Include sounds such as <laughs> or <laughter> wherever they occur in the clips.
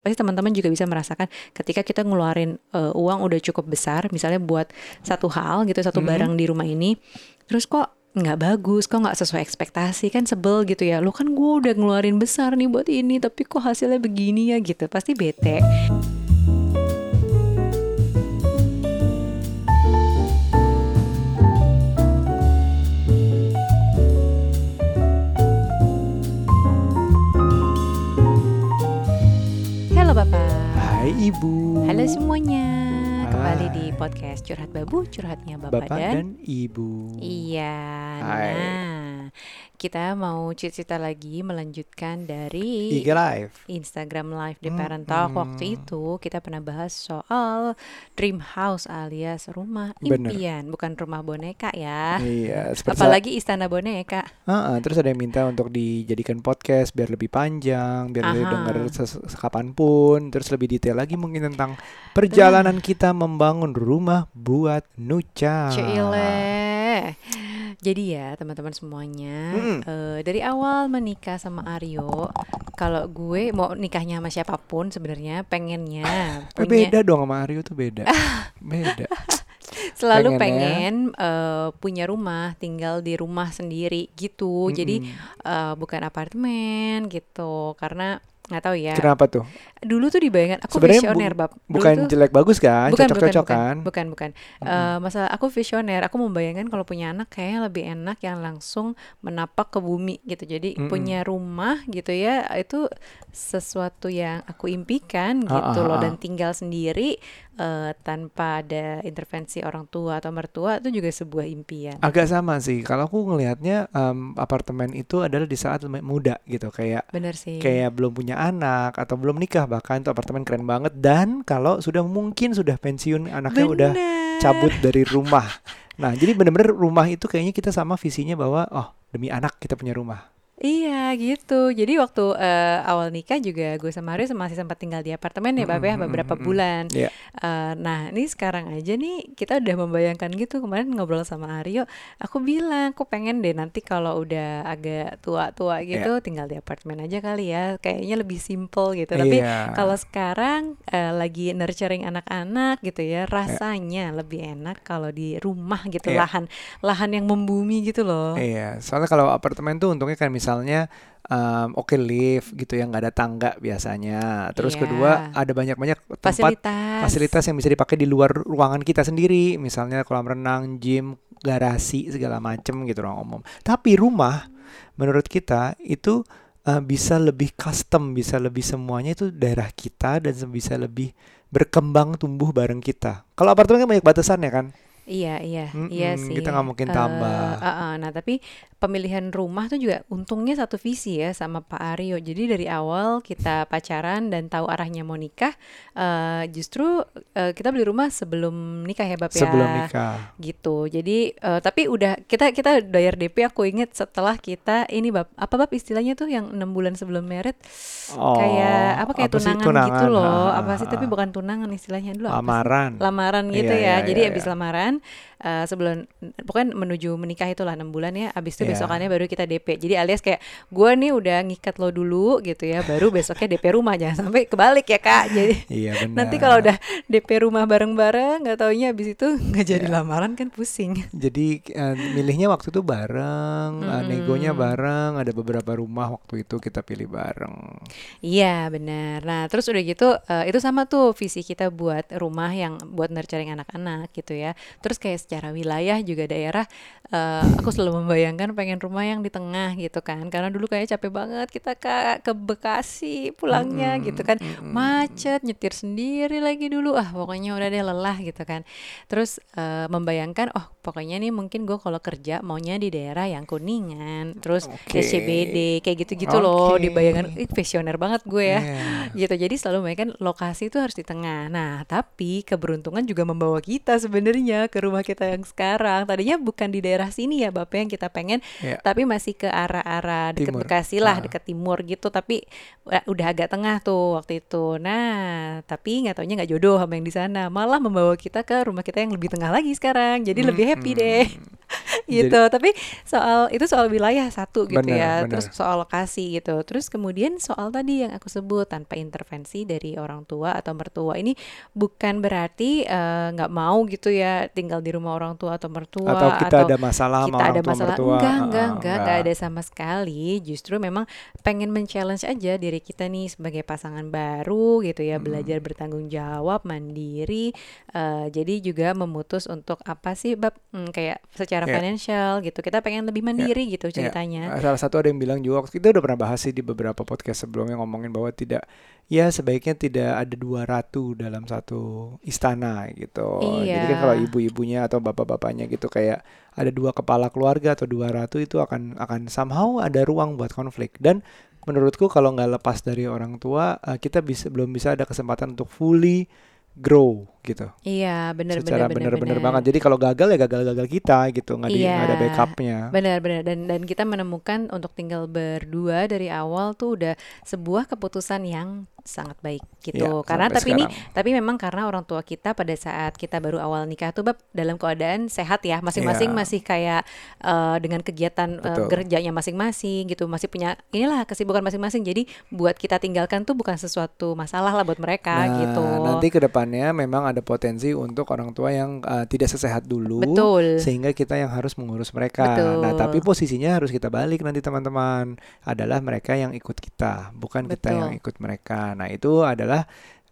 pasti teman-teman juga bisa merasakan ketika kita ngeluarin uh, uang udah cukup besar misalnya buat satu hal gitu satu Mhm. barang di rumah ini terus kok nggak bagus kok nggak sesuai ekspektasi kan sebel gitu ya. Lo kan gue udah ngeluarin besar nih buat ini tapi kok hasilnya begini ya gitu. Pasti bete Hai Ibu. Halo semuanya, kembali Hai. di podcast Curhat Babu, curhatnya Bapak, Bapak dan, dan Ibu. Iya. Hai. Nah, kita mau cerita lagi melanjutkan dari IG Live. Instagram Live di Hmm, Parent Talk hmm. waktu itu kita pernah bahas soal dream house alias rumah Bener. impian, bukan rumah boneka ya. Iya, Apalagi istana boneka. Ah, ah, terus ada yang minta untuk dijadikan podcast biar lebih panjang, biar bisa Aha. denger ses- kapan pun, terus lebih detail lagi mungkin tentang perjalanan kita membangun rumah buat Nuca. Cile. Jadi ya teman-teman semuanya Mm-mm. eh, dari awal menikah sama Aryo, kalau gue mau nikahnya sama siapa pun sebenarnya pengennya <laughs> punya beda dong sama Aryo tuh beda. <laughs> beda. selalu pengennya. pengen eh, punya rumah, tinggal di rumah sendiri gitu. Jadi Mm-mm. eh, bukan apartemen gitu karena nggak tahu ya. Kenapa tuh? Dulu tuh dibayangkan aku Sebenarnya bu- visioner bab. Dulu Bukan tuh- jelek bagus kan? bukan Cocok-cocok bukan, kan? bukan bukan Mm-mm. Eh, masalah aku visioner aku membayangkan kalau punya anak kayaknya lebih enak yang langsung menapak ke bumi gitu jadi Mm-mm. punya rumah gitu ya itu sesuatu yang aku impikan Ah, gitu ah, loh ah. dan tinggal sendiri eh, tanpa ada intervensi orang tua atau mertua itu juga sebuah impian Agak sama sih. Kalau aku ngelihatnya em, apartemen itu adalah di saat muda gitu, kayak bener sih kayak belum punya anak atau belum nikah bahkan itu apartemen keren banget dan kalau sudah mungkin sudah pensiun anaknya udah Bener. cabut dari rumah. <laughs> Nah, jadi bener-bener rumah itu kayaknya kita sama visinya bahwa oh, demi anak kita punya rumah. Iya gitu. Jadi waktu eh, awal nikah juga gue sama Aryo masih sempat tinggal di apartemen ya, Bapak ya, beberapa bulan. Iya. Eh, nah, ini sekarang aja nih kita udah membayangkan gitu. Kemarin ngobrol sama Aryo, aku bilang aku pengen deh nanti kalau udah agak tua-tua gitu tinggal di apartemen aja kali ya. Kayaknya lebih simple gitu. Tapi Iya. kalau sekarang eh, lagi nurturing anak-anak gitu ya, rasanya lebih enak kalau di rumah gitu, Iya. lahan lahan yang membumi gitu loh. Iya, soalnya kalau apartemen tuh untungnya kan misalnya em, oke lift gitu ya nggak ada tangga biasanya. Terus Iya. kedua ada banyak-banyak tempat Fasilitas. fasilitas yang bisa dipakai di luar ruangan kita sendiri, misalnya kolam renang, gym, garasi segala macem gitu ruang umum. Tapi rumah menurut kita itu eh, bisa lebih custom, bisa lebih semuanya itu daerah kita dan bisa lebih berkembang tumbuh bareng kita. Kalau apartemen kan banyak batasannya kan. Iya, iya, iya Mm-mm, sih. kita nggak mungkin Eh, tambah. eh, eh, nah, tapi pemilihan rumah tuh juga untungnya satu visi ya sama Pak Aryo. Jadi dari awal kita pacaran dan tahu arahnya mau nikah, eh, justru eh, kita beli rumah sebelum nikah ya, Bab ya. Sebelum nikah. Gitu. Jadi eh, tapi udah kita kita bayar DP aku inget setelah kita ini Bab apa Bab istilahnya tuh yang enam bulan sebelum merit kayak apa kayak Oh, sih? tunangan, gitu loh. Ha, ha, Apa sih ha, tapi ha. bukan tunangan istilahnya dulu apa sih? lamaran. lamaran gitu Iya, ya. iya, Jadi iya, abis iya. lamaran eh, sebelum pokoknya menuju menikah itulah enam bulan ya. Abis itu Iya. besokannya baru kita DP. Jadi alias kayak gue nih udah ngikat lo dulu gitu ya. Baru besoknya DP rumah jangan sampai kebalik ya kak. Jadi Iya benar. nanti kalau udah DP rumah bareng-bareng nggak taunya abis itu nggak jadi Iya. lamaran kan pusing. Jadi eh, milihnya waktu itu bareng, eh, negonya Mm-mm. bareng, ada beberapa rumah waktu itu kita pilih bareng. Iya benar. Nah terus udah gitu eh, itu sama tuh visi kita buat rumah yang buat nurturing anak-anak gitu ya. Terus kayak secara wilayah juga daerah, eh, aku selalu membayangkan pengen rumah yang di tengah gitu kan. Karena dulu kayak capek banget kita ke ke Bekasi pulangnya Mm-mm, gitu kan, macet nyetir sendiri lagi dulu. Ah pokoknya udah deh lelah gitu kan. Terus eh, membayangkan oh pokoknya nih mungkin gue kalau kerja maunya di daerah yang kuningan, terus Oke. SCBD kayak gitu-gitu loh. Oke. Dibayangkan, ih visioner banget gue ya Iya. gitu jadi selalu membayangkan lokasi itu harus di tengah nah tapi keberuntungan juga membawa kita sebenarnya ke rumah kita yang sekarang tadinya bukan di daerah sini ya bapak yang kita pengen Iya. tapi masih ke arah-arah Timur. Bekasi lah Ah. deket timur gitu tapi uh, udah agak tengah tuh waktu itu nah tapi nggak taunya nggak jodoh sama yang di sana malah membawa kita ke rumah kita yang lebih tengah lagi sekarang jadi lebih happy deh <laughs> Gitu. Tapi soal itu soal wilayah satu gitu Benar, ya. benar. Terus soal lokasi gitu. Terus kemudian soal tadi yang aku sebut tanpa intervensi dari orang tua atau mertua. Ini bukan berarti eh, nggak mau gitu ya tinggal di rumah orang tua atau mertua atau kita ada masalah sama kita orang ada tua masalah mertua. enggak enggak ah, enggak enggak ada sama sekali justru memang pengen men-challenge aja diri kita nih sebagai pasangan baru gitu ya belajar bertanggung jawab mandiri eh, jadi juga memutus untuk apa sih bab hmm, kayak secara Ya. financial gitu kita pengen lebih mandiri gitu Ya. ceritanya Uh, Salah satu ada yang bilang juga waktu kita udah pernah bahas sih di beberapa podcast sebelumnya ngomongin bahwa tidak ya sebaiknya tidak ada dua ratu dalam satu istana gitu. Jadi kan Iya. kalau ibu-ibunya atau bapak-bapaknya gitu kayak ada dua kepala keluarga atau dua ratu itu akan akan somehow ada ruang buat konflik dan menurutku kalau nggak lepas dari orang tua uh, kita bisa belum bisa ada kesempatan untuk fully grow gitu. iya benar Secara benar bener-bener banget. Jadi kalau gagal ya gagal-gagal kita gitu, nggak di- nggak ada Iya. backupnya. Benar-benar dan dan kita menemukan untuk tinggal berdua dari awal tuh udah sebuah keputusan yang sangat baik gitu. Iya, karena tapi ini sekarang. tapi memang karena orang tua kita pada saat kita baru awal nikah tuh bab dalam keadaan sehat ya, masing-masing Iya. masih kayak eh, dengan kegiatan eh, Betul. kerjanya masing-masing gitu, masih punya inilah kesibukan masing-masing. Jadi buat kita tinggalkan tuh bukan sesuatu masalah lah buat mereka Nah, gitu. nanti ke depannya memang ada potensi untuk orang tua yang uh, tidak sesehat dulu Betul. sehingga kita yang harus mengurus mereka. Betul. Nah, tapi posisinya harus kita balik nanti teman-teman. Adalah mereka yang ikut kita, bukan kita Betul. yang ikut mereka. Nah, itu adalah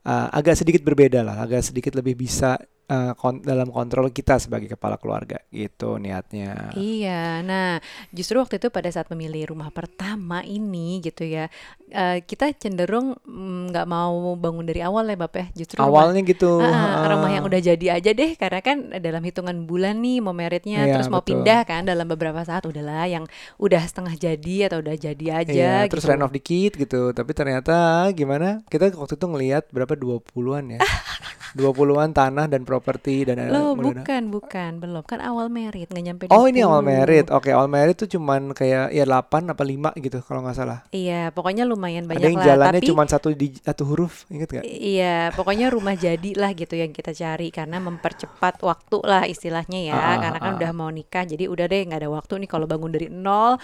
uh, agak sedikit berbeda lah, agak sedikit lebih bisa uh, kon- dalam kontrol kita sebagai kepala keluarga gitu niatnya. Iya, nah justru waktu itu pada saat memilih rumah pertama ini gitu ya, eh, kita cenderung mm, nggak mau bangun dari awal ya Bap ya, justru rumah, Awalnya gitu. Ah, ha-ha. rumah yang udah jadi aja deh, karena kan dalam hitungan bulan nih mau meritnya, Iya, terus mau betul. pindah kan dalam beberapa saat udahlah yang udah setengah jadi atau udah jadi aja Iya, terus gitu. renov dikit gitu. Tapi ternyata gimana? Kita waktu itu ngelihat berapa 20-an ya. <laughs> 20-an tanah dan properti dan Loh, mulai- bukan, bukan, belum kan awal merit nggak nyampe Oh, ini awal 20. merit. Oke, awal merit tuh cuman kayak ya 8 apa 5 gitu kalau nggak salah. Iya, pokoknya lumayan Ada banyak yang lah, jalannya tapi cuman satu di satu huruf, inget gak? Iya, pokoknya rumah jadi lah gitu yang kita cari karena mempercepat waktu lah istilahnya ya. Ah, karena kan ah. udah mau nikah, jadi udah deh nggak ada waktu nih kalau bangun dari nol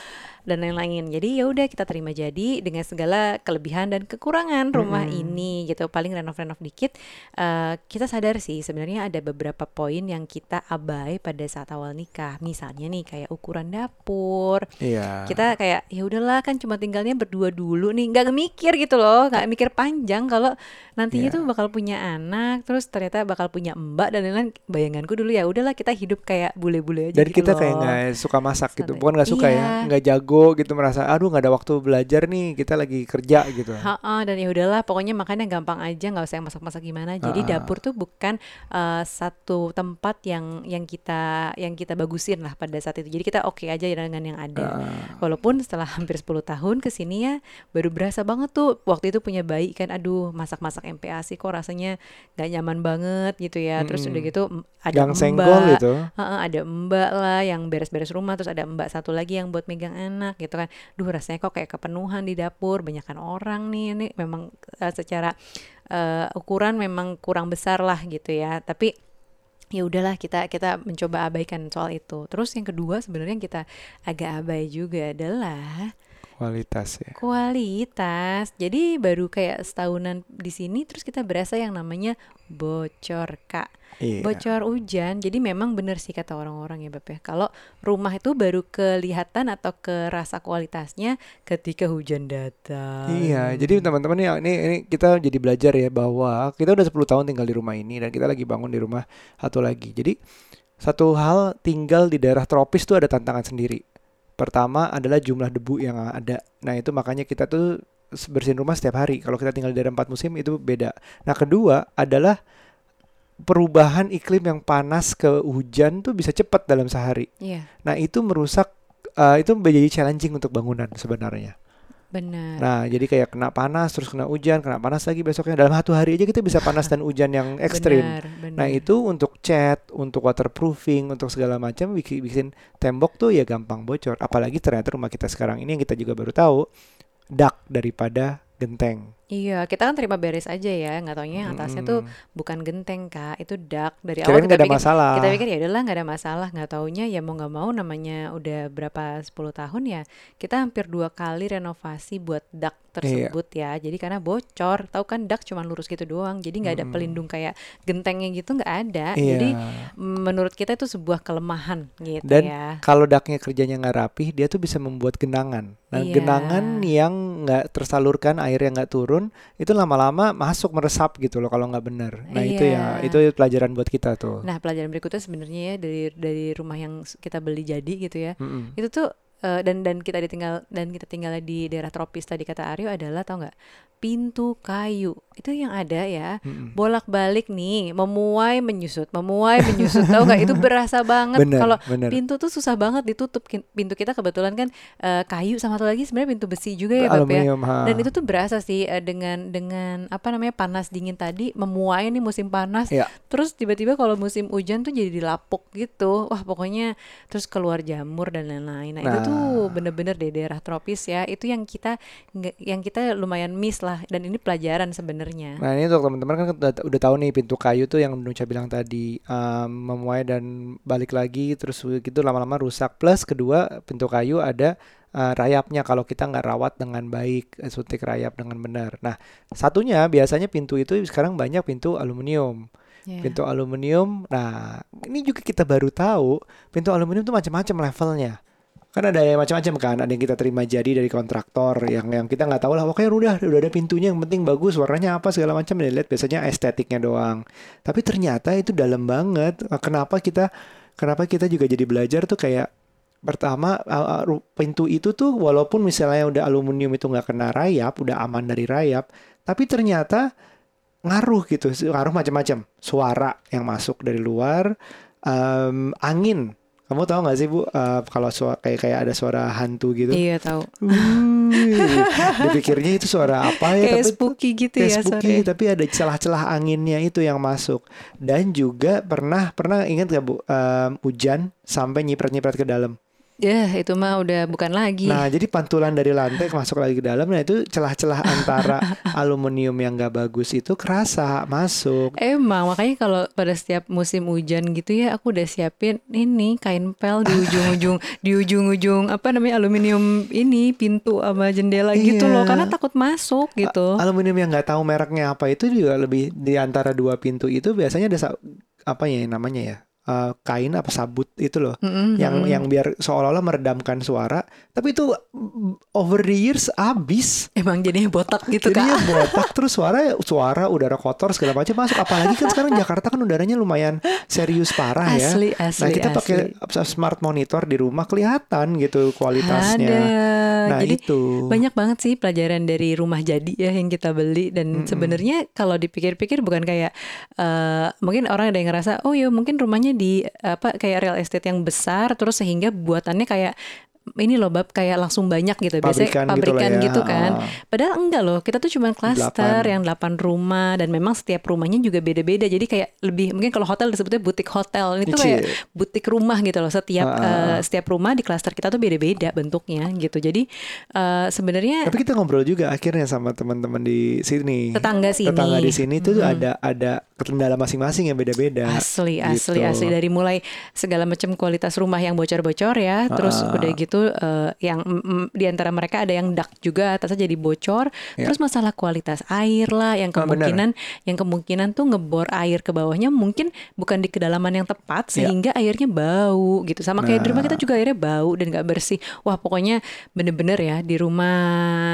dan lain-lain. Jadi ya udah kita terima jadi dengan segala kelebihan dan kekurangan rumah Mm-mm. ini gitu. Paling renov-renov dikit. eh, kita sadar sih sebenarnya ada beberapa poin yang kita abai pada saat awal nikah. Misalnya nih kayak ukuran dapur, Iya. kita kayak ya udahlah kan cuma tinggalnya berdua dulu nih nggak mikir gitu loh nggak mikir panjang kalau nantinya Iya. tuh bakal punya anak terus ternyata bakal punya mbak dan lain-lain bayanganku dulu ya udahlah kita hidup kayak bule-bule aja Dan gitu kita kayak loh. nggak suka masak gitu, bukan nggak suka ya, Iya. nggak jago gitu merasa, aduh nggak ada waktu belajar nih, kita lagi kerja gitu. Ha-ha, dan ya udahlah pokoknya makannya gampang aja nggak usah yang masak-masak gimana jadi Ha-ha. Dapur tuh bukan eh, satu tempat yang yang kita yang kita bagusin lah pada saat itu jadi kita oke aja dengan yang ada Ah. Walaupun setelah hampir 10 tahun ke sini ya baru berasa banget tuh waktu itu punya bayi kan aduh masak-masak MPASI kok rasanya gak nyaman banget gitu ya. Terus udah Mm-mm. gitu ada senggol mbak, gitu. Heeh, ada mbak lah yang beres-beres rumah terus ada mbak satu lagi yang buat megang anak gitu kan. Duh rasanya kok kayak kepenuhan di dapur, banyakan orang nih ini memang eh, secara eh, ukuran memang kurang besar lah gitu ya. Tapi ya udahlah kita kita mencoba abaikan soal itu. Terus yang kedua sebenarnya kita agak abai juga adalah Kualitas ya. kualitas. Jadi baru kayak setahunan di sini terus kita berasa yang namanya bocor, Kak. Iya. Bocor hujan. Jadi memang benar sih kata orang-orang ya, Beb ya. Kalau rumah itu baru kelihatan atau kerasa kualitasnya ketika hujan datang. Iya, jadi teman-teman ya ini ini kita jadi belajar ya bahwa kita udah 10 tahun tinggal di rumah ini dan kita lagi bangun di rumah satu lagi. Jadi satu hal tinggal di daerah tropis tuh ada tantangan sendiri. Pertama adalah jumlah debu yang ada. Nah, itu makanya kita tuh bersihin rumah setiap hari. Kalau kita tinggal di daerah empat musim itu beda. Nah, kedua adalah perubahan iklim yang panas ke hujan tuh bisa cepat dalam sehari. Iya, Nah, itu merusak eh, itu menjadi challenging untuk bangunan sebenarnya. Benar. Nah, jadi kayak kena panas, terus kena hujan, kena panas lagi besoknya. Dalam satu hari aja kita bisa panas dan hujan yang <laughs> ekstrim. Benar, benar. Nah, itu untuk cat, untuk waterproofing, untuk segala macam bikin, bikin tembok tuh ya gampang bocor. Apalagi ternyata rumah kita sekarang ini yang kita juga baru tahu dak daripada genteng. Iya, kita kan terima beres aja ya, nggak taunya atasnya tuh Mm-mm. bukan genteng kak, itu dak. Dari awal kita ada pikir, masalah. kita pikir ya udahlah nggak ada masalah, nggak taunya ya mau nggak mau namanya udah berapa 10 tahun ya, kita hampir dua kali renovasi buat dak Iya. tersebut ya. Jadi karena bocor, tahu kan dak cuma lurus gitu doang, jadi nggak ada Mm-mm. pelindung kayak gentengnya gitu nggak ada. Iya. Jadi menurut kita itu sebuah kelemahan gitu Dan ya. kalau daknya kerjanya nggak rapih, dia tuh bisa membuat genangan. Nah, Iya. genangan yang nggak tersalurkan, air yang nggak turun, itu lama-lama masuk meresap gitu loh kalau nggak benar. Nah itu ya, Iya. itu pelajaran buat kita tuh. Nah, pelajaran berikutnya sebenarnya ya dari dari rumah yang kita beli jadi gitu ya. Mm-mm. Itu tuh eh, dan dan kita ditinggal dan kita tinggal di daerah tropis tadi kata Aryo adalah tau nggak pintu kayu. Itu yang ada ya. Mm-mm. bolak-balik nih memuai menyusut memuai menyusut tau nggak? Itu berasa banget. Kalau pintu tuh susah banget ditutup. Pintu kita kebetulan kan eh, kayu sama satu lagi sebenarnya pintu besi juga ya Bab ya. Ha. dan itu tuh berasa sih eh, dengan dengan apa namanya panas dingin tadi memuai nih musim panas. Iya. terus tiba-tiba kalau musim hujan tuh jadi dilapuk gitu. Wah pokoknya terus keluar jamur dan lain-lain. Nah, itu Nah. Tuh bener-bener di daerah tropis ya itu yang kita yang kita lumayan miss lah dan ini pelajaran sebenarnya Nah ini untuk teman-teman kan udah, udah tahu nih pintu kayu tuh yang Nucha bilang tadi um, memuai dan balik lagi terus gitu lama-lama rusak. Plus kedua pintu kayu ada uh, rayapnya kalau kita nggak rawat dengan baik eh, suntik rayap dengan benar. Nah satunya biasanya pintu itu sekarang banyak pintu aluminium. Ya. Pintu aluminium. Nah ini juga kita baru tahu pintu aluminium tuh macam-macam levelnya. Kan ada yang macam-macam kan, ada yang kita terima jadi dari kontraktor, yang yang kita nggak tahu lah, pokoknya udah udah ada pintunya, yang penting bagus, warnanya apa segala macam, dilihat biasanya estetiknya doang. Tapi ternyata itu dalam banget. Nah, Kenapa kita kenapa kita juga jadi belajar tuh kayak pertama pintu itu tuh walaupun misalnya udah aluminium itu nggak kena rayap, udah aman dari rayap, tapi ternyata ngaruh gitu, ngaruh macam-macam. Suara yang masuk dari luar, em, angin. Kamu tahu nggak sih Bu, eh, kalau suara kayak kayak ada suara hantu gitu? iya tahu dipikirnya itu suara apa ya? kayak tapi spooky gitu kayak ya spooky, sore tapi ada celah-celah anginnya itu yang masuk. Dan juga pernah pernah ingat nggak Bu, em, hujan sampai nyiprat-nyiprat ke dalam. Ya itu mah udah bukan lagi Nah, jadi pantulan dari lantai masuk lagi ke dalam, nah itu celah-celah <laughs> antara aluminium yang nggak bagus itu kerasa masuk. Emang makanya kalau pada setiap musim hujan gitu ya aku udah siapin ini kain pel di ujung-ujung <laughs> di ujung-ujung apa namanya aluminium ini pintu sama jendela gitu Iya. loh karena takut masuk gitu. Aluminium yang nggak tahu mereknya apa itu juga lebih di antara dua pintu itu biasanya ada apa ya namanya ya? Eh, kain apa sabut itu loh. Mm-mm, yang yang biar seolah-olah meredamkan suara, tapi itu mm, over the years abis. emang jadinya botak gitu Jadinya kak. botak terus suara suara udara kotor segala macam masuk. Apalagi kan sekarang Jakarta kan udaranya lumayan serius parah ya. Asli Nah kita pakai smart monitor di rumah kelihatan gitu kualitasnya. Ada. Nah Jadi itu. banyak banget sih pelajaran dari rumah jadi ya yang kita beli dan Mm-mm. sebenarnya kalau dipikir-pikir bukan kayak eh, mungkin orang ada yang ngerasa oh ya mungkin rumahnya di apa kayak real estate yang besar terus sehingga buatannya kayak ini loh bab kayak langsung banyak gitu Pabrikan biasanya gitu pabrikan ya. gitu kan Ah. padahal enggak loh kita tuh cuma klaster Delapan. yang 8 rumah dan memang setiap rumahnya juga beda-beda jadi kayak lebih mungkin kalau hotel disebutnya butik hotel itu kayak butik rumah gitu loh setiap eh, setiap rumah di klaster kita tuh beda-beda bentuknya gitu jadi eh, sebenarnya Tapi kita ngobrol juga akhirnya sama teman-teman di sini. tetangga sini Tetangga di sini tuh Mm-mm. ada ada kendala masing-masing yang beda-beda. Asli, asli, gitu. asli dari mulai segala macam kualitas rumah yang bocor-bocor ya, terus Ah. udah gitu eh, yang mm, mm, di antara mereka ada yang dak juga atasnya jadi bocor, Ya. terus masalah kualitas air lah, yang Ah, kemungkinan yang kemungkinan tuh ngebor air ke bawahnya mungkin bukan di kedalaman yang tepat Ya. sehingga airnya bau gitu, sama kayak di rumah Nah. kita juga airnya bau dan nggak bersih. Wah pokoknya bener-bener ya di rumah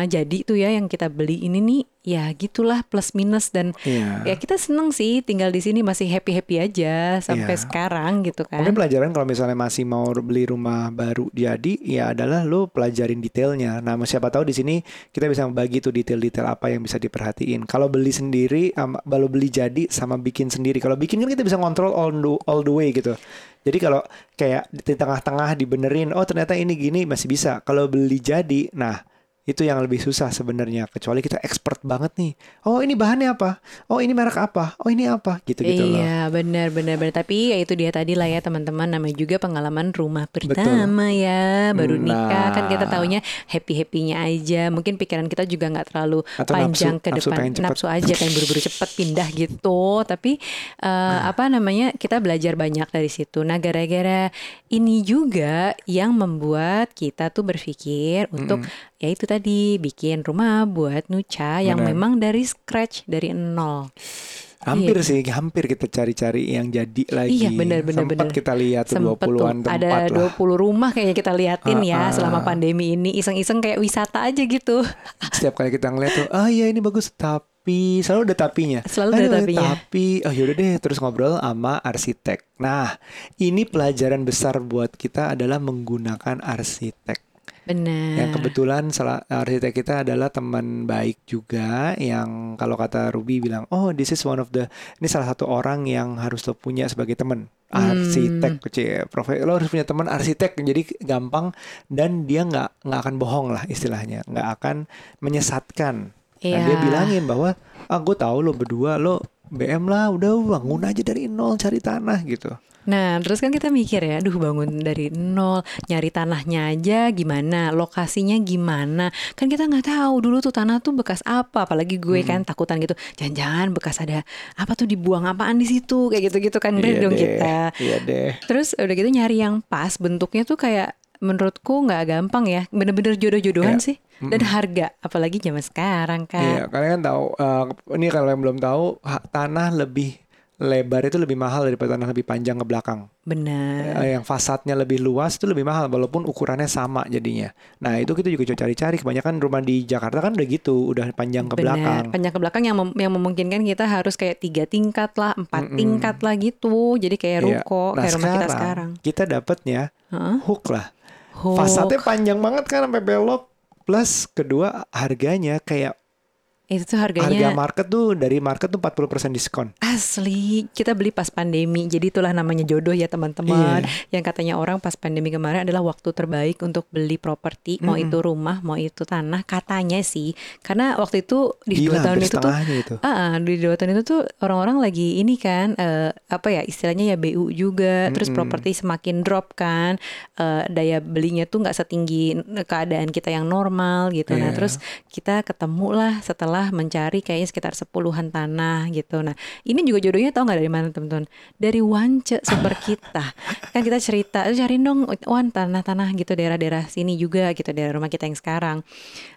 jadi tuh ya yang kita beli ini nih ya gitulah plus minus dan Iya. Ya kita seneng sih tinggal di sini masih happy happy aja sampai Iya. sekarang gitu kan. Mungkin pelajaran kalau misalnya masih mau beli rumah baru jadi ya adalah lo pelajarin detailnya. Nah, siapa tahu di sini kita bisa membagi tuh detail-detail apa yang bisa diperhatiin. Kalau beli sendiri, kalau beli jadi sama bikin sendiri. Kalau bikin kan kita bisa kontrol all the, all the way gitu. Jadi kalau kayak di tengah-tengah dibenerin, oh ternyata ini gini masih bisa. Kalau beli jadi, nah Itu yang lebih susah sebenarnya kecuali kita expert banget nih. Oh, ini bahannya apa? Oh, ini merek apa? Oh, ini apa? Gitu-gitu loh. Iya benar benar benar tapi ya itu dia tadi lah ya teman-teman namanya juga pengalaman rumah pertama ya baru nikah kan kita Nah. taunya happy happynya aja mungkin pikiran kita juga nggak terlalu Atau panjang nafsu- ke depan cepet. nafsu aja pengen buru-buru cepet pindah gitu tapi eh, Nah. apa namanya kita belajar banyak dari situ nah gara-gara ini juga yang membuat kita tuh berpikir untuk ya itu tadi bikin rumah buat Nucha yang memang dari scratch dari nol Hampir sih, hampir kita cari-cari yang jadi lagi. Iya, benar, benar, Sempet benar. kita lihat tuh Sempet tuh 20-an tempat ada lah. 20 rumah kayaknya kita liatin Ah, ya ah. selama pandemi ini iseng-iseng kayak wisata aja gitu. <laughs> Setiap kali kita ngeliat tuh, ah iya ini bagus tapi selalu ada tapinya. Selalu ada tapinya. Tapi, oh yaudah deh, terus ngobrol sama arsitek. Nah, ini pelajaran besar buat kita adalah menggunakan arsitek. Benar. Yang kebetulan salah arsitek kita adalah teman baik juga yang kalau kata Ruby bilang, oh this is one of the ini salah satu orang yang harus lo punya sebagai teman arsitek cie profe lo harus punya teman arsitek jadi gampang dan dia nggak nggak akan bohong lah istilahnya nggak akan menyesatkan Nah, dia Iya. bilangin bahwa ah gue tahu lo berdua lo BM lah udah bangun aja dari nol cari tanah gitu Nah, terus kan kita mikir ya, aduh bangun dari nol, nyari tanahnya aja gimana, lokasinya gimana. Kan kita nggak tahu dulu tuh tanah tuh bekas apa, apalagi gue kan takutan gitu. Jangan-jangan bekas ada apa tuh dibuang apaan di situ, kayak gitu-gitu kan Iya dong deh, kita. iya deh Terus udah gitu nyari yang pas, bentuknya tuh kayak menurutku nggak gampang ya, bener-bener jodoh-jodohan Iya. sih. Dan harga, apalagi zaman sekarang Iya, kan. kalian kan tahu eh, ini kalau yang belum tahu tanah lebih lebar itu lebih mahal daripada tanah lebih panjang ke belakang. Benar. Eh, yang fasadnya lebih luas itu lebih mahal walaupun ukurannya sama jadinya. Nah, itu kita juga coba cari-cari. Kebanyakan rumah di Jakarta kan udah gitu, udah panjang ke belakang. Benar, panjang ke belakang yang mem- yang memungkinkan kita harus kayak tiga tingkat lah, empat Mm-mm. tingkat lah gitu. Jadi kayak Iya. ruko, Nah, kayak rumah kita sekarang. Kita dapatnya Heeh. hook lah. Hook. Fasadnya panjang banget kan sampai belok. Plus kedua harganya kayak itu tuh harga harganya market tuh dari market tuh 40% diskon. asli. Kita beli pas pandemi. Jadi itulah namanya jodoh ya teman-teman. Iya. Yang katanya orang pas pandemi kemarin adalah waktu terbaik untuk beli properti, mau Mm-mm. itu rumah, mau itu tanah. Katanya sih, karena waktu itu di Gila, dua tahun itu tuh itu. Ah, di dua tahun itu tuh orang-orang lagi ini kan eh, apa ya istilahnya ya BU juga, terus Mm-mm. properti semakin drop kan, eh, daya belinya tuh nggak setinggi keadaan kita yang normal gitu. Nah Iya. terus kita ketemu lah setelah mencari kayaknya sekitar sepuluhan tanah gitu. Nah ini juga jodohnya tau nggak dari mana teman-teman? Dari Wance sumber kita. Kan kita cerita, "Eh, cariin dong Wan tanah-tanah gitu daerah-daerah sini juga gitu daerah rumah kita yang sekarang.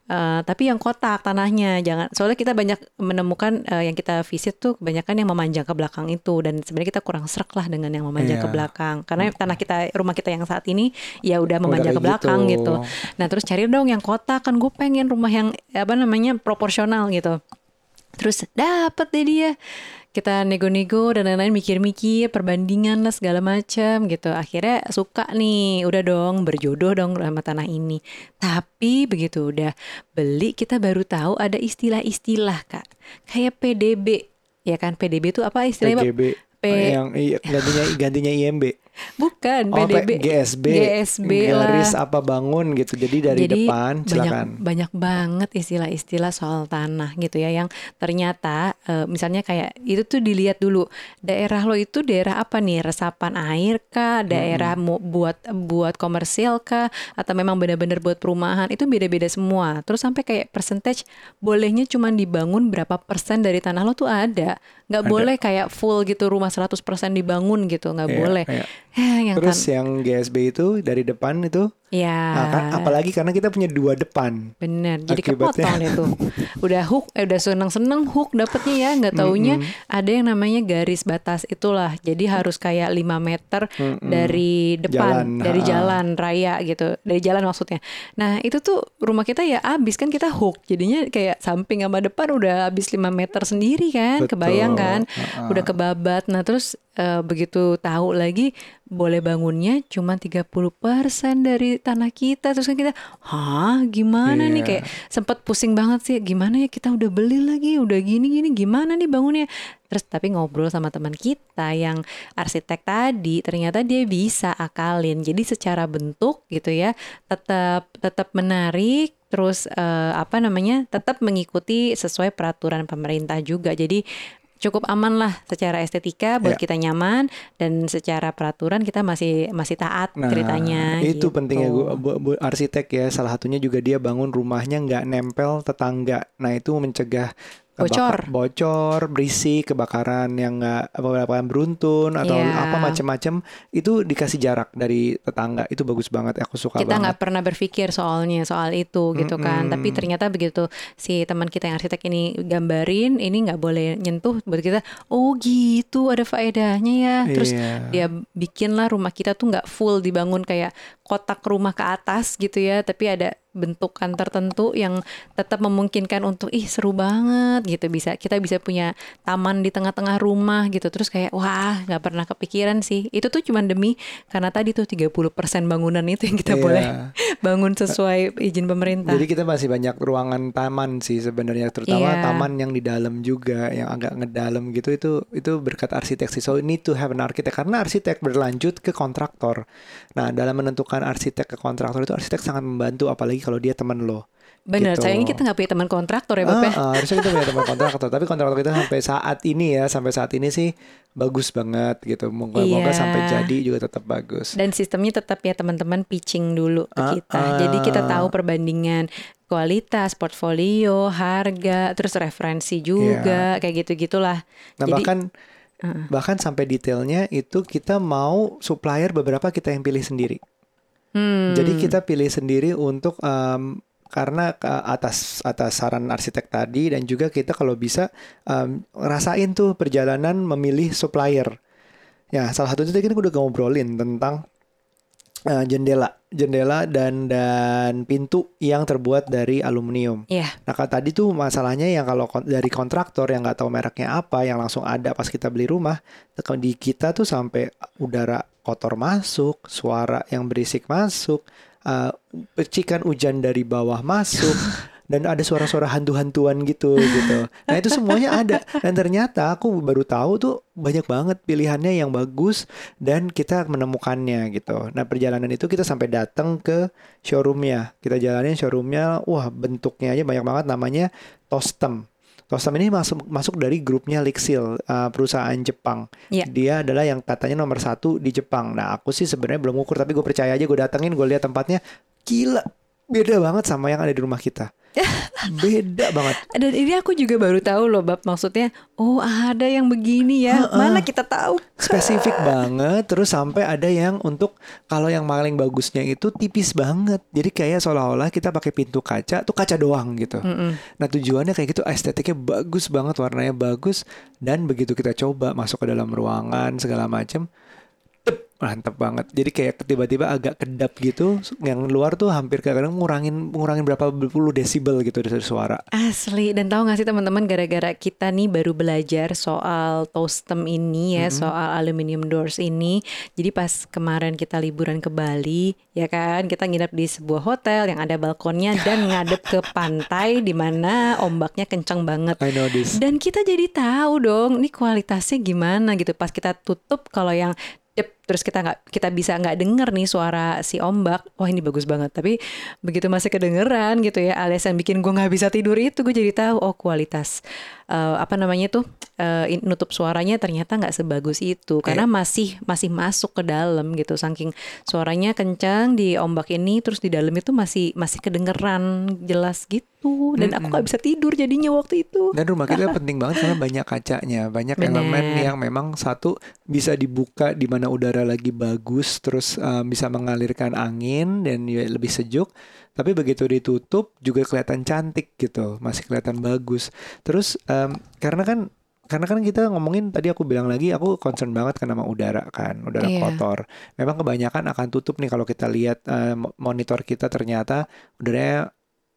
Eh, tapi yang kotak tanahnya jangan soalnya kita banyak menemukan eh, yang kita visit tuh kebanyakan yang memanjang ke belakang itu dan sebenarnya kita kurang serak lah dengan yang memanjang ke Iya. belakang karena tanah kita rumah kita yang saat ini ya udah memanjang ke kayak belakang gitu. gitu. Nah terus cari dong yang kotak kan gue pengen rumah yang apa namanya proporsional gitu. Terus dapet deh dia kita nego-nego dan lain-lain mikir-mikir perbandingan lah segala macam gitu. Akhirnya suka nih udah dong berjodoh dong sama tanah ini. Tapi begitu udah beli kita baru tahu ada istilah-istilah kak. Kayak PDB ya kan? PDB itu apa istilahnya? PGB P- yang i- gantinya gantinya IMB. Bukan Oh, PDB GSB. GSB garis lah. apa bangun gitu. Jadi dari Jadi depan banyak silakan. banyak banget istilah-istilah soal tanah gitu ya yang ternyata eh, misalnya kayak itu tuh dilihat dulu daerah lo itu daerah apa nih? Resapan air kah? Daerah mau buat buat komersil kah? Atau memang benar-benar buat perumahan? Itu beda-beda semua. Terus sampai kayak percentage bolehnya cuma dibangun berapa persen dari tanah lo tuh ada nggak boleh kayak full gitu rumah 100% dibangun gitu nggak Iya, boleh iya. <laughs> Eh, yang Terus tan- yang GSB itu dari depan itu, ya nah, kan, apalagi karena kita punya dua depan. Bener, jadi Akibatnya- kepotong tuh. Udah hook, eh, udah seneng-seneng hook dapetnya ya, nggak taunya ada yang namanya garis batas itulah. Jadi harus kayak 5 meter Mm-mm. dari depan, Jalan, dari ha. jalan raya gitu, dari jalan maksudnya. Nah itu tuh rumah kita ya abis kan kita hook, jadinya kayak samping sama depan udah habis 5 meter sendiri kan, Betul, kebayang kan? ha-ha. Udah kebabat. Nah terus eh, begitu tahu lagi boleh bangunnya cuma 30% dari tanah kita terus kan kita hah gimana nih Iya. kayak sempat pusing banget sih gimana ya kita udah beli lagi udah gini gini gimana nih bangunnya terus tapi ngobrol sama teman kita yang arsitek tadi ternyata dia bisa akalin jadi secara bentuk gitu ya tetap tetap menarik terus eh, apa namanya tetap mengikuti sesuai peraturan pemerintah juga. Jadi cukup aman lah secara estetika buat Ya. kita nyaman dan secara peraturan kita masih masih taat Nah, ceritanya. itu gitu. pentingnya gua, bu, bu- arsitek ya. Salah satunya juga dia bangun rumahnya nggak nempel tetangga. Nah itu mencegah. Kebakar- bocor, berisik, kebakaran yang nggak kebakaran beruntun atau Iya. apa macam-macam itu dikasih jarak dari tetangga. Itu bagus banget. Aku suka kita nggak pernah berpikir soalnya soal itu gitu kan Mm-mm. tapi ternyata begitu si teman kita yang arsitek ini gambarin ini nggak boleh nyentuh buat kita oh gitu ada faedahnya ya terus Iya. dia bikinlah rumah kita tuh nggak full dibangun kayak kotak rumah ke atas gitu ya tapi ada bentukan tertentu yang tetap memungkinkan untuk ih seru banget gitu bisa kita bisa punya taman di tengah-tengah rumah gitu terus kayak wah nggak pernah kepikiran sih itu tuh cuman demi karena tadi tuh 30% bangunan itu yang kita Iya. boleh bangun sesuai izin pemerintah Jadi kita masih banyak ruangan taman sih sebenarnya terutama Iya. taman yang di dalam juga yang agak ngedalam gitu itu itu berkat arsitek sih. So need to have an arsitek karena arsitek berlanjut ke kontraktor. Nah, dalam menentukan arsitek ke kontraktor itu arsitek sangat membantu apalagi kalau dia teman lo. bener gitu. sayangnya kita nggak punya teman kontraktor ya bapak Ah, ah, harusnya kita punya teman kontraktor, tapi kontraktor kita sampai saat ini ya, sampai saat ini sih bagus banget gitu. Moga-moga Iya. sampai jadi juga tetap bagus. dan sistemnya tetap ya teman-teman pitching dulu ke Ah, kita. ah. Jadi kita tahu perbandingan kualitas, portfolio, harga, terus referensi juga, kayak gitu-gitulah. Iya. Nah, Jadi bahkan Heeh. bahkan sampai detailnya itu kita mau supplier beberapa kita yang pilih sendiri. Hmm, Jadi kita pilih sendiri untuk em, karena ke atas atas saran arsitek tadi dan juga kita kalau bisa em, ngerasain tuh perjalanan memilih supplier. Ya, salah satu itu tadi kan udah ngobrolin tentang eh, jendela, jendela dan dan pintu yang terbuat dari aluminium. Iya, Nah, kalau tadi tuh masalahnya yang kalau kon- dari kontraktor yang nggak tahu mereknya apa, yang langsung ada pas kita beli rumah, di kita tuh sampai udara kotor masuk, suara yang berisik masuk, uh, percikan hujan dari bawah masuk, <laughs> dan ada suara-suara hantu-hantuan gitu gitu. Nah itu semuanya ada. Dan ternyata aku baru tahu tuh banyak banget pilihannya yang bagus dan kita menemukannya gitu. Nah perjalanan itu kita sampai datang ke showroomnya. Kita jalanin showroomnya, wah bentuknya aja banyak banget namanya Tostem. Tostem ini masuk masuk dari grupnya Lixil, uh, perusahaan Jepang. Iya. Dia adalah yang katanya nomor satu di Jepang. Nah aku sih sebenarnya belum ukur, tapi gue percaya aja gue datengin, gue lihat tempatnya, gila, beda banget sama yang ada di rumah kita. <laughs> beda banget. dan ini aku juga baru tahu loh, bab maksudnya, oh ada yang begini ya, mana kita tahu? spesifik <laughs> banget terus sampai ada yang untuk kalau yang paling bagusnya itu tipis banget jadi kayak seolah-olah kita pakai pintu kaca tuh kaca doang gitu Mm-mm. nah tujuannya kayak gitu estetiknya bagus banget warnanya bagus dan begitu kita coba masuk ke dalam ruangan segala macam tep, mantep banget. Jadi kayak tiba-tiba agak kedap gitu yang luar tuh hampir kadang ngurangin ngurangin berapa puluh desibel gitu dari suara. Asli. Dan tahu gak sih teman-teman gara-gara kita nih baru belajar soal Tostem ini ya soal aluminium doors ini. Jadi pas kemarin kita liburan ke Bali ya kan kita nginep di sebuah hotel yang ada balkonnya dan <laughs> ngadep ke pantai di mana ombaknya kencang banget. I know this. Dan kita jadi tahu dong ini kualitasnya gimana gitu. Pas kita tutup kalau yang dep, terus kita nggak kita bisa nggak denger nih suara si ombak. Wah ini bagus banget. Tapi begitu masih kedengeran gitu ya alias yang bikin gue nggak bisa tidur itu gue jadi tahu oh kualitas eh, apa namanya tuh eh, in- nutup suaranya ternyata nggak sebagus itu. Karena masih masih masuk ke dalam gitu. Saking suaranya kencang di ombak ini terus di dalam itu masih masih kedengeran jelas gitu. Dan aku nggak bisa tidur jadinya waktu itu. Dan rumah kita <laughs> penting banget karena banyak kacanya, banyak Bener. elemen yang memang satu bisa dibuka di mana udara lagi bagus, terus um, bisa mengalirkan angin dan ya lebih sejuk. Tapi begitu ditutup juga kelihatan cantik gitu, masih kelihatan bagus. Terus um, karena kan karena kan kita ngomongin tadi aku bilang lagi aku concern banget kan sama udara kan, udara Iya. kotor. Memang kebanyakan akan tutup nih kalau kita lihat uh, mo- monitor kita ternyata udaranya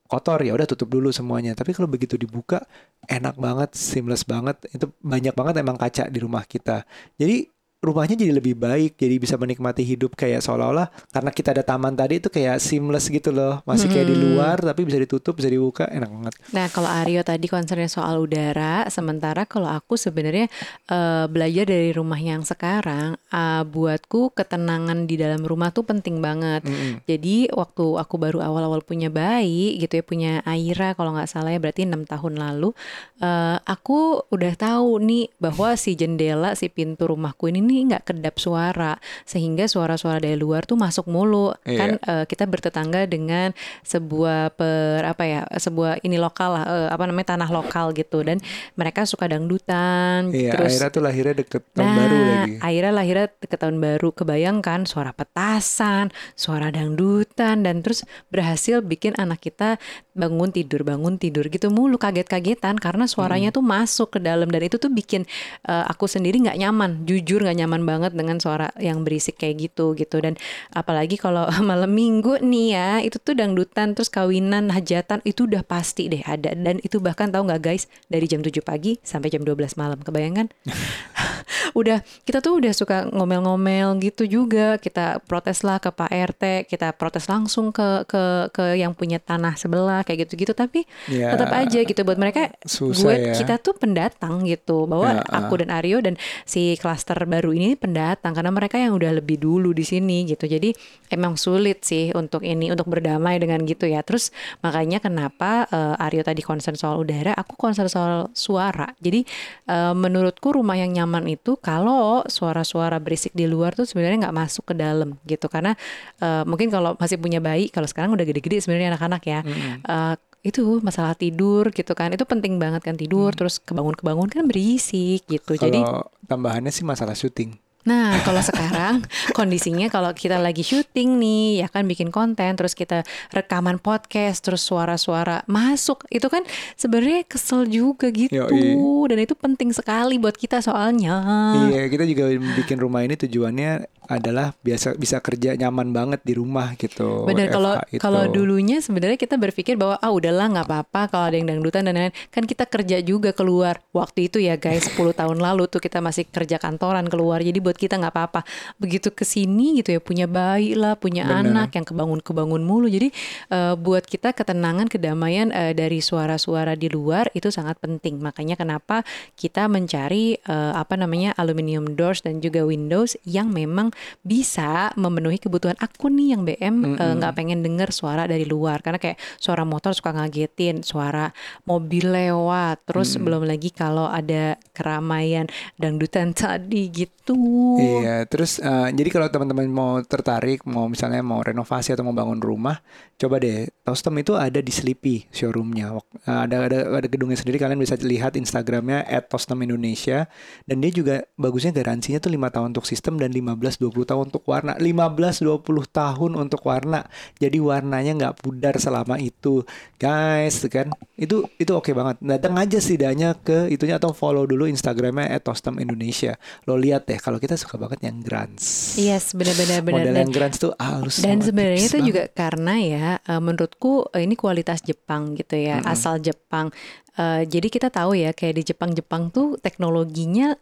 kotor ya udah tutup dulu semuanya. Tapi kalau begitu dibuka enak banget, seamless banget. Itu banyak banget emang kaca di rumah kita. Jadi rumahnya jadi lebih baik, jadi bisa menikmati hidup kayak seolah-olah karena kita ada taman tadi itu kayak seamless gitu loh, masih kayak di Hmm. luar tapi bisa ditutup, bisa dibuka, enak banget. Nah, kalau Aryo tadi concernnya soal udara, sementara kalau aku sebenarnya eh, belajar dari rumah yang sekarang, eh, buatku ketenangan di dalam rumah tuh penting banget. Mm-mm. Jadi waktu aku baru awal-awal punya bayi gitu ya, punya Aira kalau nggak salah ya berarti enam tahun lalu, eh, aku udah tahu nih bahwa si jendela, si pintu rumahku ini nih nggak kedap suara, sehingga suara-suara dari luar tuh masuk mulu. Iya. Kan eh, kita bertetangga dengan sebuah per apa ya, sebuah ini lokal lah, eh, apa namanya tanah lokal gitu dan mereka suka dangdutan, Iya, terus Aira tuh lahirnya deket tahun Nah, baru lagi. Aira lahirnya ke tahun baru. Kebayangkan suara petasan, suara dangdutan, dan terus berhasil bikin anak kita bangun tidur, bangun tidur gitu mulu kaget-kagetan karena suaranya tuh masuk ke dalam dan itu tuh bikin eh, aku sendiri nggak nyaman, jujur nggak nyaman banget dengan suara yang berisik kayak gitu gitu. Dan apalagi kalau <laughs> malam minggu nih ya itu tuh dangdutan terus kawinan hajatan itu udah pasti deh ada. Dan itu bahkan tahu nggak guys dari jam 7 pagi sampai jam 12 malam. Kebayangkan <laughs> <laughs> udah kita tuh udah suka ngomel-ngomel gitu juga. Kita protes lah ke Pak RT kita protes langsung ke ke ke yang punya tanah sebelah kayak gitu-gitu. Tapi Ya, tetap aja gitu buat mereka susah gue ya. kita tuh pendatang gitu. Bahwa Ya, ah. aku dan Aryo dan si klaster baru ini pendatang karena mereka yang udah lebih dulu di sini gitu. Jadi emang sulit sih untuk ini untuk berdamai dengan gitu ya. Terus makanya kenapa eh, Aryo tadi concern soal udara aku concern soal suara. Jadi eh, menurutku rumah yang nyaman itu kalau suara-suara berisik di luar tuh sebenarnya nggak masuk ke dalam gitu. Karena eh, mungkin kalau masih punya bayi kalau sekarang udah gede-gede sebenarnya anak-anak ya. Eh, itu masalah tidur gitu kan itu penting banget kan tidur terus kebangun-kebangun kan berisik gitu jadi Kalau tambahannya sih masalah syuting. Nah, kalau <laughs> sekarang kondisinya kalau kita lagi syuting nih, ya kan bikin konten, terus kita rekaman podcast, terus suara-suara masuk, itu kan sebenarnya kesel juga gitu, Yoi. dan itu penting sekali buat kita soalnya. Iya, kita juga bikin rumah ini tujuannya adalah biasa bisa kerja nyaman banget di rumah gitu. Bener kalau itu. kalau dulunya sebenarnya kita berpikir bahwa ah udahlah nggak apa-apa kalau ada yang dangdutan dan lain-lain kan kita kerja juga keluar waktu itu ya guys <laughs> 10 tahun lalu tuh kita masih kerja kantoran keluar jadi buat kita nggak apa-apa begitu ke sini gitu ya punya bayi lah punya Bener. anak yang kebangun-kebangun mulu jadi eh, buat kita ketenangan kedamaian eh, dari suara-suara di luar itu sangat penting makanya kenapa kita mencari eh, apa namanya aluminium doors dan juga windows yang memang bisa memenuhi kebutuhan aku nih yang BM eh, nggak pengen denger suara dari luar. Karena kayak suara motor suka ngagetin, suara mobil lewat, terus belum lagi kalau ada keramaian dangdutan <laughs> tadi gitu. Iya, terus eh, jadi kalau teman-teman mau tertarik, mau misalnya mau renovasi atau mau bangun rumah, coba deh Tostem itu ada di Sleepy showroomnya. Eh, ada ada ada gedungnya sendiri, kalian bisa lihat Instagramnya @tostem_indonesia dan dia juga bagusnya garansinya tuh lima tahun untuk sistem dan 15-20 tahun untuk warna. 15-20 tahun untuk warna. Jadi warnanya nggak pudar selama itu, guys, kan? Itu itu oke banget. Datang aja setidaknya ke itunya atau follow dulu Instagramnya @tostem_indonesia. Lo lihat deh, kalau kita suka banget yang grants. Yes, benar-benar benar. Model Dan- yang grants tuh halus. Dan sebenarnya itu banget. juga karena ya eh, menurutku eh, ini kualitas Jepang gitu ya, asal Jepang. Eh, jadi kita tahu ya kayak di Jepang-Jepang tuh teknologinya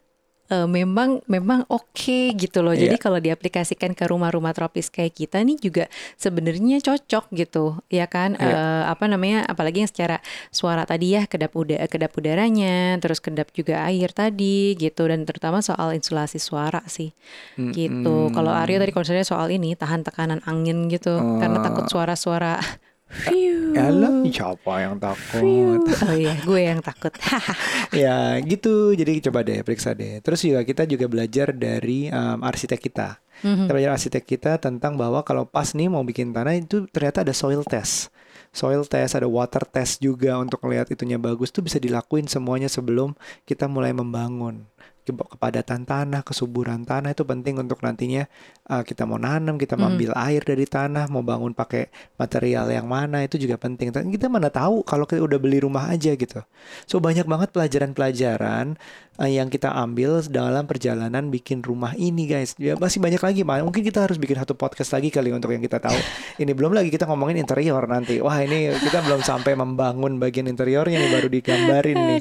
eh, memang memang oke gitu loh. Jadi Iya. kalau diaplikasikan ke rumah-rumah tropis kayak kita nih juga sebenarnya cocok gitu, ya kan? Iya. Eh, apa namanya? Apalagi yang secara suara tadi ya kedap uda kedap udaranya, terus kedap juga air tadi gitu dan terutama soal insulasi suara sih gitu. Kalau Aryo tadi concernnya soal ini tahan tekanan angin gitu karena takut suara-suara. Alah, siapa yang takut? Fiu. Oh iya, gue yang takut. <laughs> ya gitu jadi coba deh periksa deh terus juga kita juga belajar dari um, arsitek kita Mhm. kita belajar arsitek kita tentang bahwa kalau pas nih mau bikin tanah itu ternyata ada soil test soil test ada water test juga untuk lihat itunya bagus tuh bisa dilakuin semuanya sebelum kita mulai membangun kepadatan tanah, kesuburan tanah itu penting untuk nantinya uh, kita mau nanam, kita mau Mhm. ambil air dari tanah, mau bangun pakai material yang mana itu juga penting. Kita mana tahu kalau kita udah beli rumah aja gitu. So banyak banget pelajaran-pelajaran uh, yang kita ambil dalam perjalanan bikin rumah ini guys. Ya masih banyak lagi, mungkin kita harus bikin satu podcast lagi kali untuk yang kita tahu. ini belum lagi kita ngomongin interior nanti. Wah ini kita belum sampai membangun bagian interiornya nih baru digambarin nih.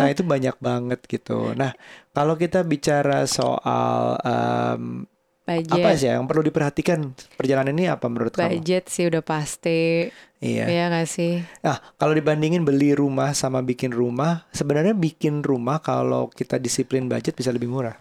Nah itu banyak banget gitu. Nah kalau kita bicara soal um, budget. Apa sih yang perlu diperhatikan perjalanan ini apa menurut budget kamu? Budget sih udah pasti. Iya. Iya gak sih? Nah, kalau dibandingin beli rumah sama bikin rumah, sebenarnya bikin rumah kalau kita disiplin budget bisa lebih murah.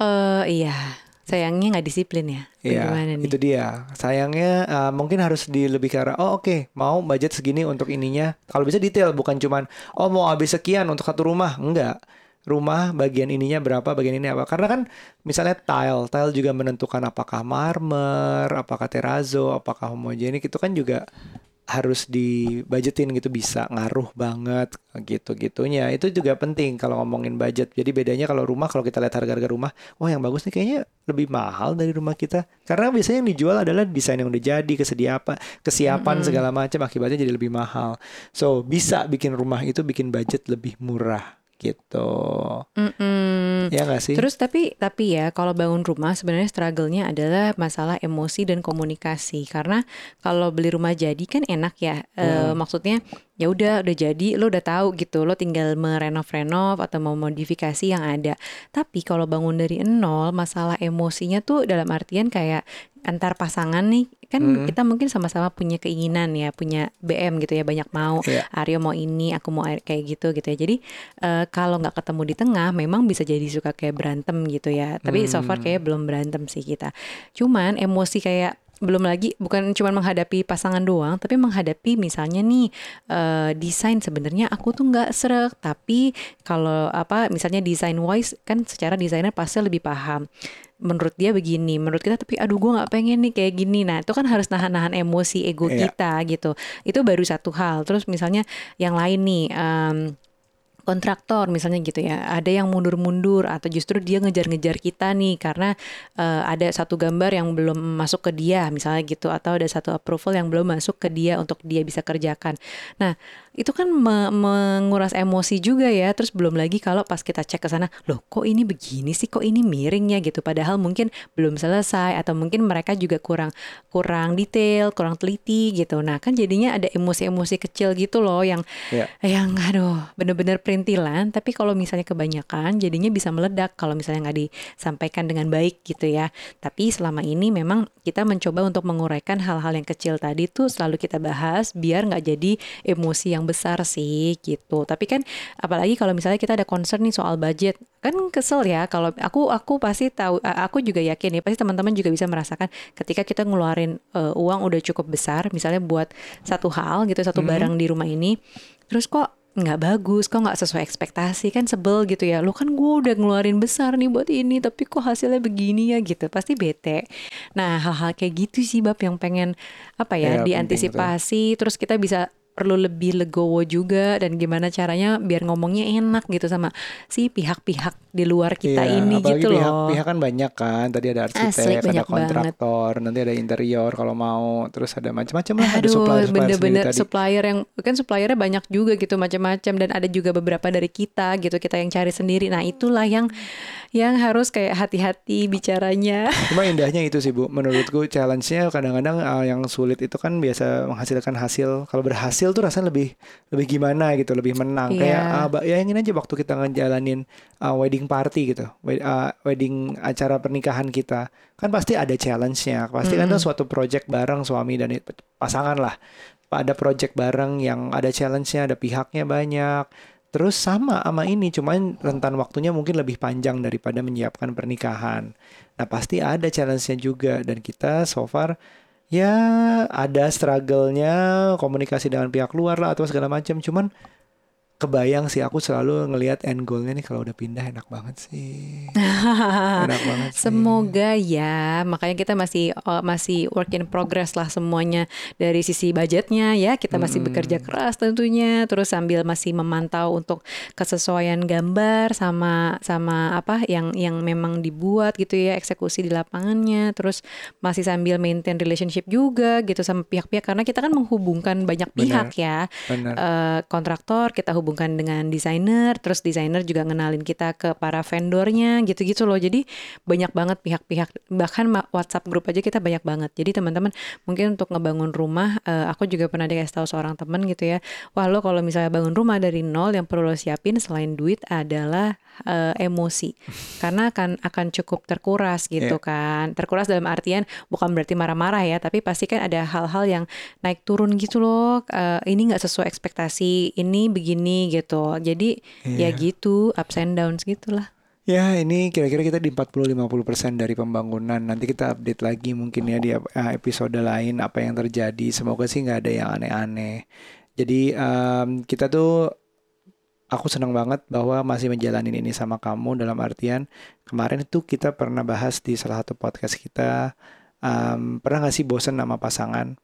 Eh uh, iya. Sayangnya nggak disiplin ya. Iya, itu dia. Sayangnya uh, mungkin harus di lebih ke arah, oh oke, okay, mau budget segini untuk ininya. Kalau bisa detail, bukan cuman, oh mau habis sekian untuk satu rumah. Enggak rumah bagian ininya berapa, bagian ini apa. Karena kan misalnya tile, tile juga menentukan apakah marmer, apakah terrazzo, apakah homogenik itu kan juga harus dibudgetin gitu bisa ngaruh banget gitu gitunya itu juga penting kalau ngomongin budget. Jadi bedanya kalau rumah kalau kita lihat harga-harga rumah wah yang bagus nih kayaknya lebih mahal dari rumah kita. Karena biasanya yang dijual adalah desain yang udah jadi kesiapan kesiapan mm -hmm. segala macam akibatnya jadi lebih mahal. So bisa bikin rumah itu bikin budget lebih murah gitu. Mm-mm. Ya gak sih? Terus tapi tapi ya kalau bangun rumah sebenarnya struggle-nya adalah masalah emosi dan komunikasi karena kalau beli rumah jadi kan enak ya. Hmm. E, maksudnya ya udah udah jadi lo udah tahu gitu lo tinggal merenov-renov atau mau modifikasi yang ada. Tapi kalau bangun dari nol masalah emosinya tuh dalam artian kayak antar pasangan nih kan hmm. kita mungkin sama-sama punya keinginan ya punya BM gitu ya banyak mau yeah. Aryo mau ini aku mau kayak gitu gitu ya jadi uh, kalau nggak ketemu di tengah memang bisa jadi suka kayak berantem gitu ya tapi hmm. so far hmm. kayak belum berantem sih kita cuman emosi kayak belum lagi bukan cuma menghadapi pasangan doang tapi menghadapi misalnya nih uh, desain sebenarnya aku tuh nggak serak tapi kalau apa misalnya desain wise kan secara desainer pasti lebih paham. Menurut dia begini menurut kita tapi aduh gue nggak pengen nih kayak gini. Nah itu kan harus nahan-nahan emosi ego yeah. kita gitu. Itu baru satu hal. Terus misalnya yang lain nih um, kontraktor misalnya gitu ya. Ada yang mundur-mundur atau justru dia ngejar-ngejar kita nih karena uh, ada satu gambar yang belum masuk ke dia misalnya gitu atau ada satu approval yang belum masuk ke dia untuk dia bisa kerjakan. Nah itu kan me menguras emosi juga ya. Terus belum lagi kalau pas kita cek ke sana loh kok ini begini sih? Kok ini miring ya gitu. Padahal mungkin belum selesai atau mungkin mereka juga kurang kurang detail kurang teliti gitu. Nah kan jadinya ada emosi-emosi kecil gitu loh yang yeah. yang aduh bener-bener perintilan. Tapi kalau misalnya kebanyakan jadinya bisa meledak kalau misalnya nggak disampaikan dengan baik gitu ya. Tapi selama ini memang kita mencoba untuk menguraikan hal-hal yang kecil tadi tuh selalu kita bahas biar nggak jadi emosi yang yang besar sih gitu. Tapi kan apalagi kalau misalnya kita ada concern nih soal budget, kan kesel ya kalau aku aku pasti tahu aku juga yakin nih pasti teman-teman juga bisa merasakan ketika kita ngeluarin uh, uang udah cukup besar misalnya buat satu hal gitu, satu mm -hmm. barang di rumah ini. Terus kok nggak bagus, kok nggak sesuai ekspektasi kan sebel gitu ya. Lo kan gue udah ngeluarin besar nih buat ini, tapi kok hasilnya begini ya gitu, pasti bete. Nah hal-hal kayak gitu sih bab yang pengen apa ya, ya diantisipasi, terus kita bisa perlu lebih legowo juga dan gimana caranya biar ngomongnya enak gitu sama si pihak-pihak di luar kita iya, ini gitu pihak, loh. Pihak kan banyak kan. Tadi ada arsitek, Asli, ada kontraktor, banget. nanti ada interior kalau mau, terus ada macam-macam lah. Aduh, ada supplier, bener-bener supplier yang kan suppliernya banyak juga gitu macam-macam dan ada juga beberapa dari kita gitu kita yang cari sendiri. Nah itulah yang yang harus kayak hati-hati bicaranya. <laughs> Cuma indahnya itu sih bu, menurutku challenge-nya kadang-kadang uh, yang sulit itu kan biasa menghasilkan hasil. Kalau berhasil tuh rasanya lebih lebih gimana gitu, lebih menang. Yeah. Kayak uh, ya ingin aja waktu kita ngejalanin uh, wedding party gitu, uh, wedding acara pernikahan kita, kan pasti ada challenge-nya. Pasti kan mm. kan itu suatu project bareng suami dan pasangan lah. Ada project bareng yang ada challenge-nya, ada pihaknya banyak. Terus sama sama ini, cuman rentan waktunya mungkin lebih panjang daripada menyiapkan pernikahan. Nah pasti ada challenge-nya juga dan kita so far ya ada struggle-nya komunikasi dengan pihak luar lah atau segala macam. Cuman kebayang sih aku selalu ngelihat end goalnya nih kalau udah pindah enak banget sih <laughs> enak banget sih. semoga ya makanya kita masih uh, masih work in progress lah semuanya dari sisi budgetnya ya kita masih hmm. bekerja keras tentunya terus sambil masih memantau untuk kesesuaian gambar sama sama apa yang yang memang dibuat gitu ya eksekusi di lapangannya terus masih sambil maintain relationship juga gitu sama pihak-pihak karena kita kan menghubungkan banyak pihak Bener. ya Bener. Uh, kontraktor kita hubung menghubungkan dengan desainer, terus desainer juga ngenalin kita ke para vendornya gitu-gitu loh. Jadi banyak banget pihak-pihak bahkan WhatsApp grup aja kita banyak banget. Jadi teman-teman mungkin untuk ngebangun rumah uh, aku juga pernah dikasih tahu seorang teman gitu ya. Wah, lo kalau misalnya bangun rumah dari nol yang perlu lo siapin selain duit adalah uh, emosi. Karena akan akan cukup terkuras gitu yeah. kan. Terkuras dalam artian bukan berarti marah-marah ya, tapi pasti kan ada hal-hal yang naik turun gitu loh. Uh, ini nggak sesuai ekspektasi, ini begini gitu. Jadi yeah. ya gitu, ups and downs gitulah. Ya, ini kira-kira kita di 40-50% dari pembangunan. Nanti kita update lagi mungkin ya di episode lain apa yang terjadi. Semoga sih nggak ada yang aneh-aneh. Jadi um, kita tuh aku senang banget bahwa masih menjalani ini sama kamu dalam artian kemarin itu kita pernah bahas di salah satu podcast kita um, pernah nggak sih bosen sama pasangan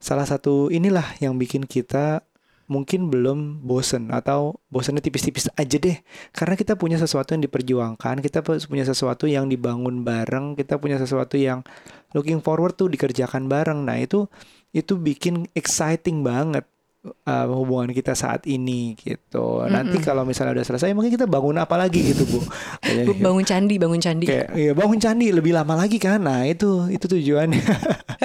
salah satu inilah yang bikin kita mungkin belum bosen atau bosennya tipis-tipis aja deh. Karena kita punya sesuatu yang diperjuangkan kita punya sesuatu yang dibangun bareng kita punya sesuatu yang looking forward tuh dikerjakan bareng. Nah itu itu bikin exciting banget uh, hubungan kita saat ini gitu. Mm-hmm. Nanti kalau misalnya udah selesai mungkin kita bangun apa lagi gitu, <laughs> Bu. bangun candi, bangun candi. Kayak iya, bangun candi lebih lama lagi kan. Nah, itu itu tujuannya.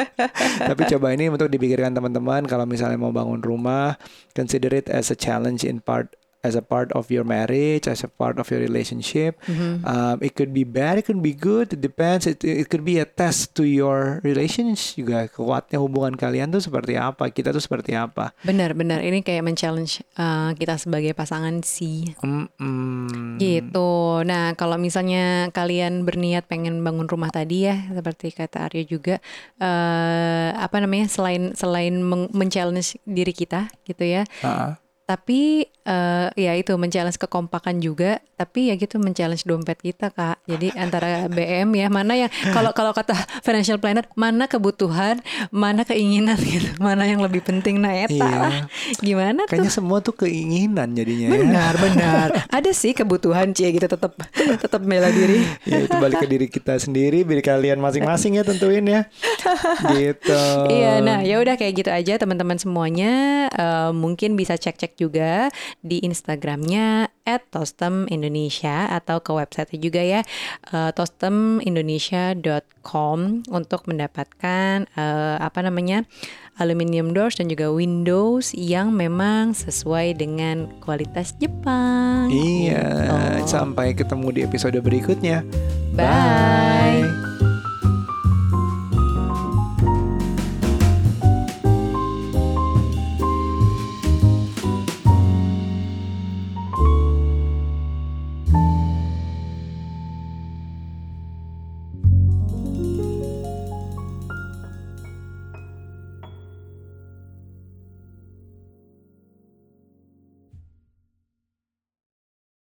<laughs> Tapi coba ini untuk dipikirkan teman-teman kalau misalnya mau bangun rumah, consider it as a challenge in part as a part of your marriage, as a part of your relationship. Mm-hmm. Um, it could be bad, it could be good. It depends. It, it could be a test to your relationship juga. Kuatnya hubungan kalian tuh seperti apa? Kita tuh seperti apa? Benar, benar. Ini kayak men-challenge uh, kita sebagai pasangan sih. Mm-mm. Gitu. Nah, kalau misalnya kalian berniat pengen bangun rumah tadi ya, seperti kata Arya juga, uh, apa namanya? Selain selain men-challenge diri kita, gitu ya. Uh-uh tapi uh, ya itu men-challenge kekompakan juga. Tapi ya gitu men-challenge dompet kita kak. Jadi antara <laughs> BM ya mana yang kalau kalau kata financial planner mana kebutuhan mana keinginan gitu. Mana yang lebih penting nah eta. Iya. lah gimana kayaknya tuh? semua tuh keinginan jadinya benar ya. benar <laughs> ada sih kebutuhan cie gitu. Tetap tetap bela diri. Ya itu balik ke diri kita sendiri diri kalian masing-masing ya tentuin ya. Gitu. Iya nah ya udah kayak gitu aja teman-teman semuanya. Uh, mungkin bisa cek-cek juga di Instagramnya @tostemindonesia atau ke website juga ya uh, tostemindonesia.com untuk mendapatkan uh, apa namanya aluminium doors dan juga windows yang memang sesuai dengan kualitas Jepang. Iya, gitu. sampai ketemu di episode berikutnya. Bye. Bye.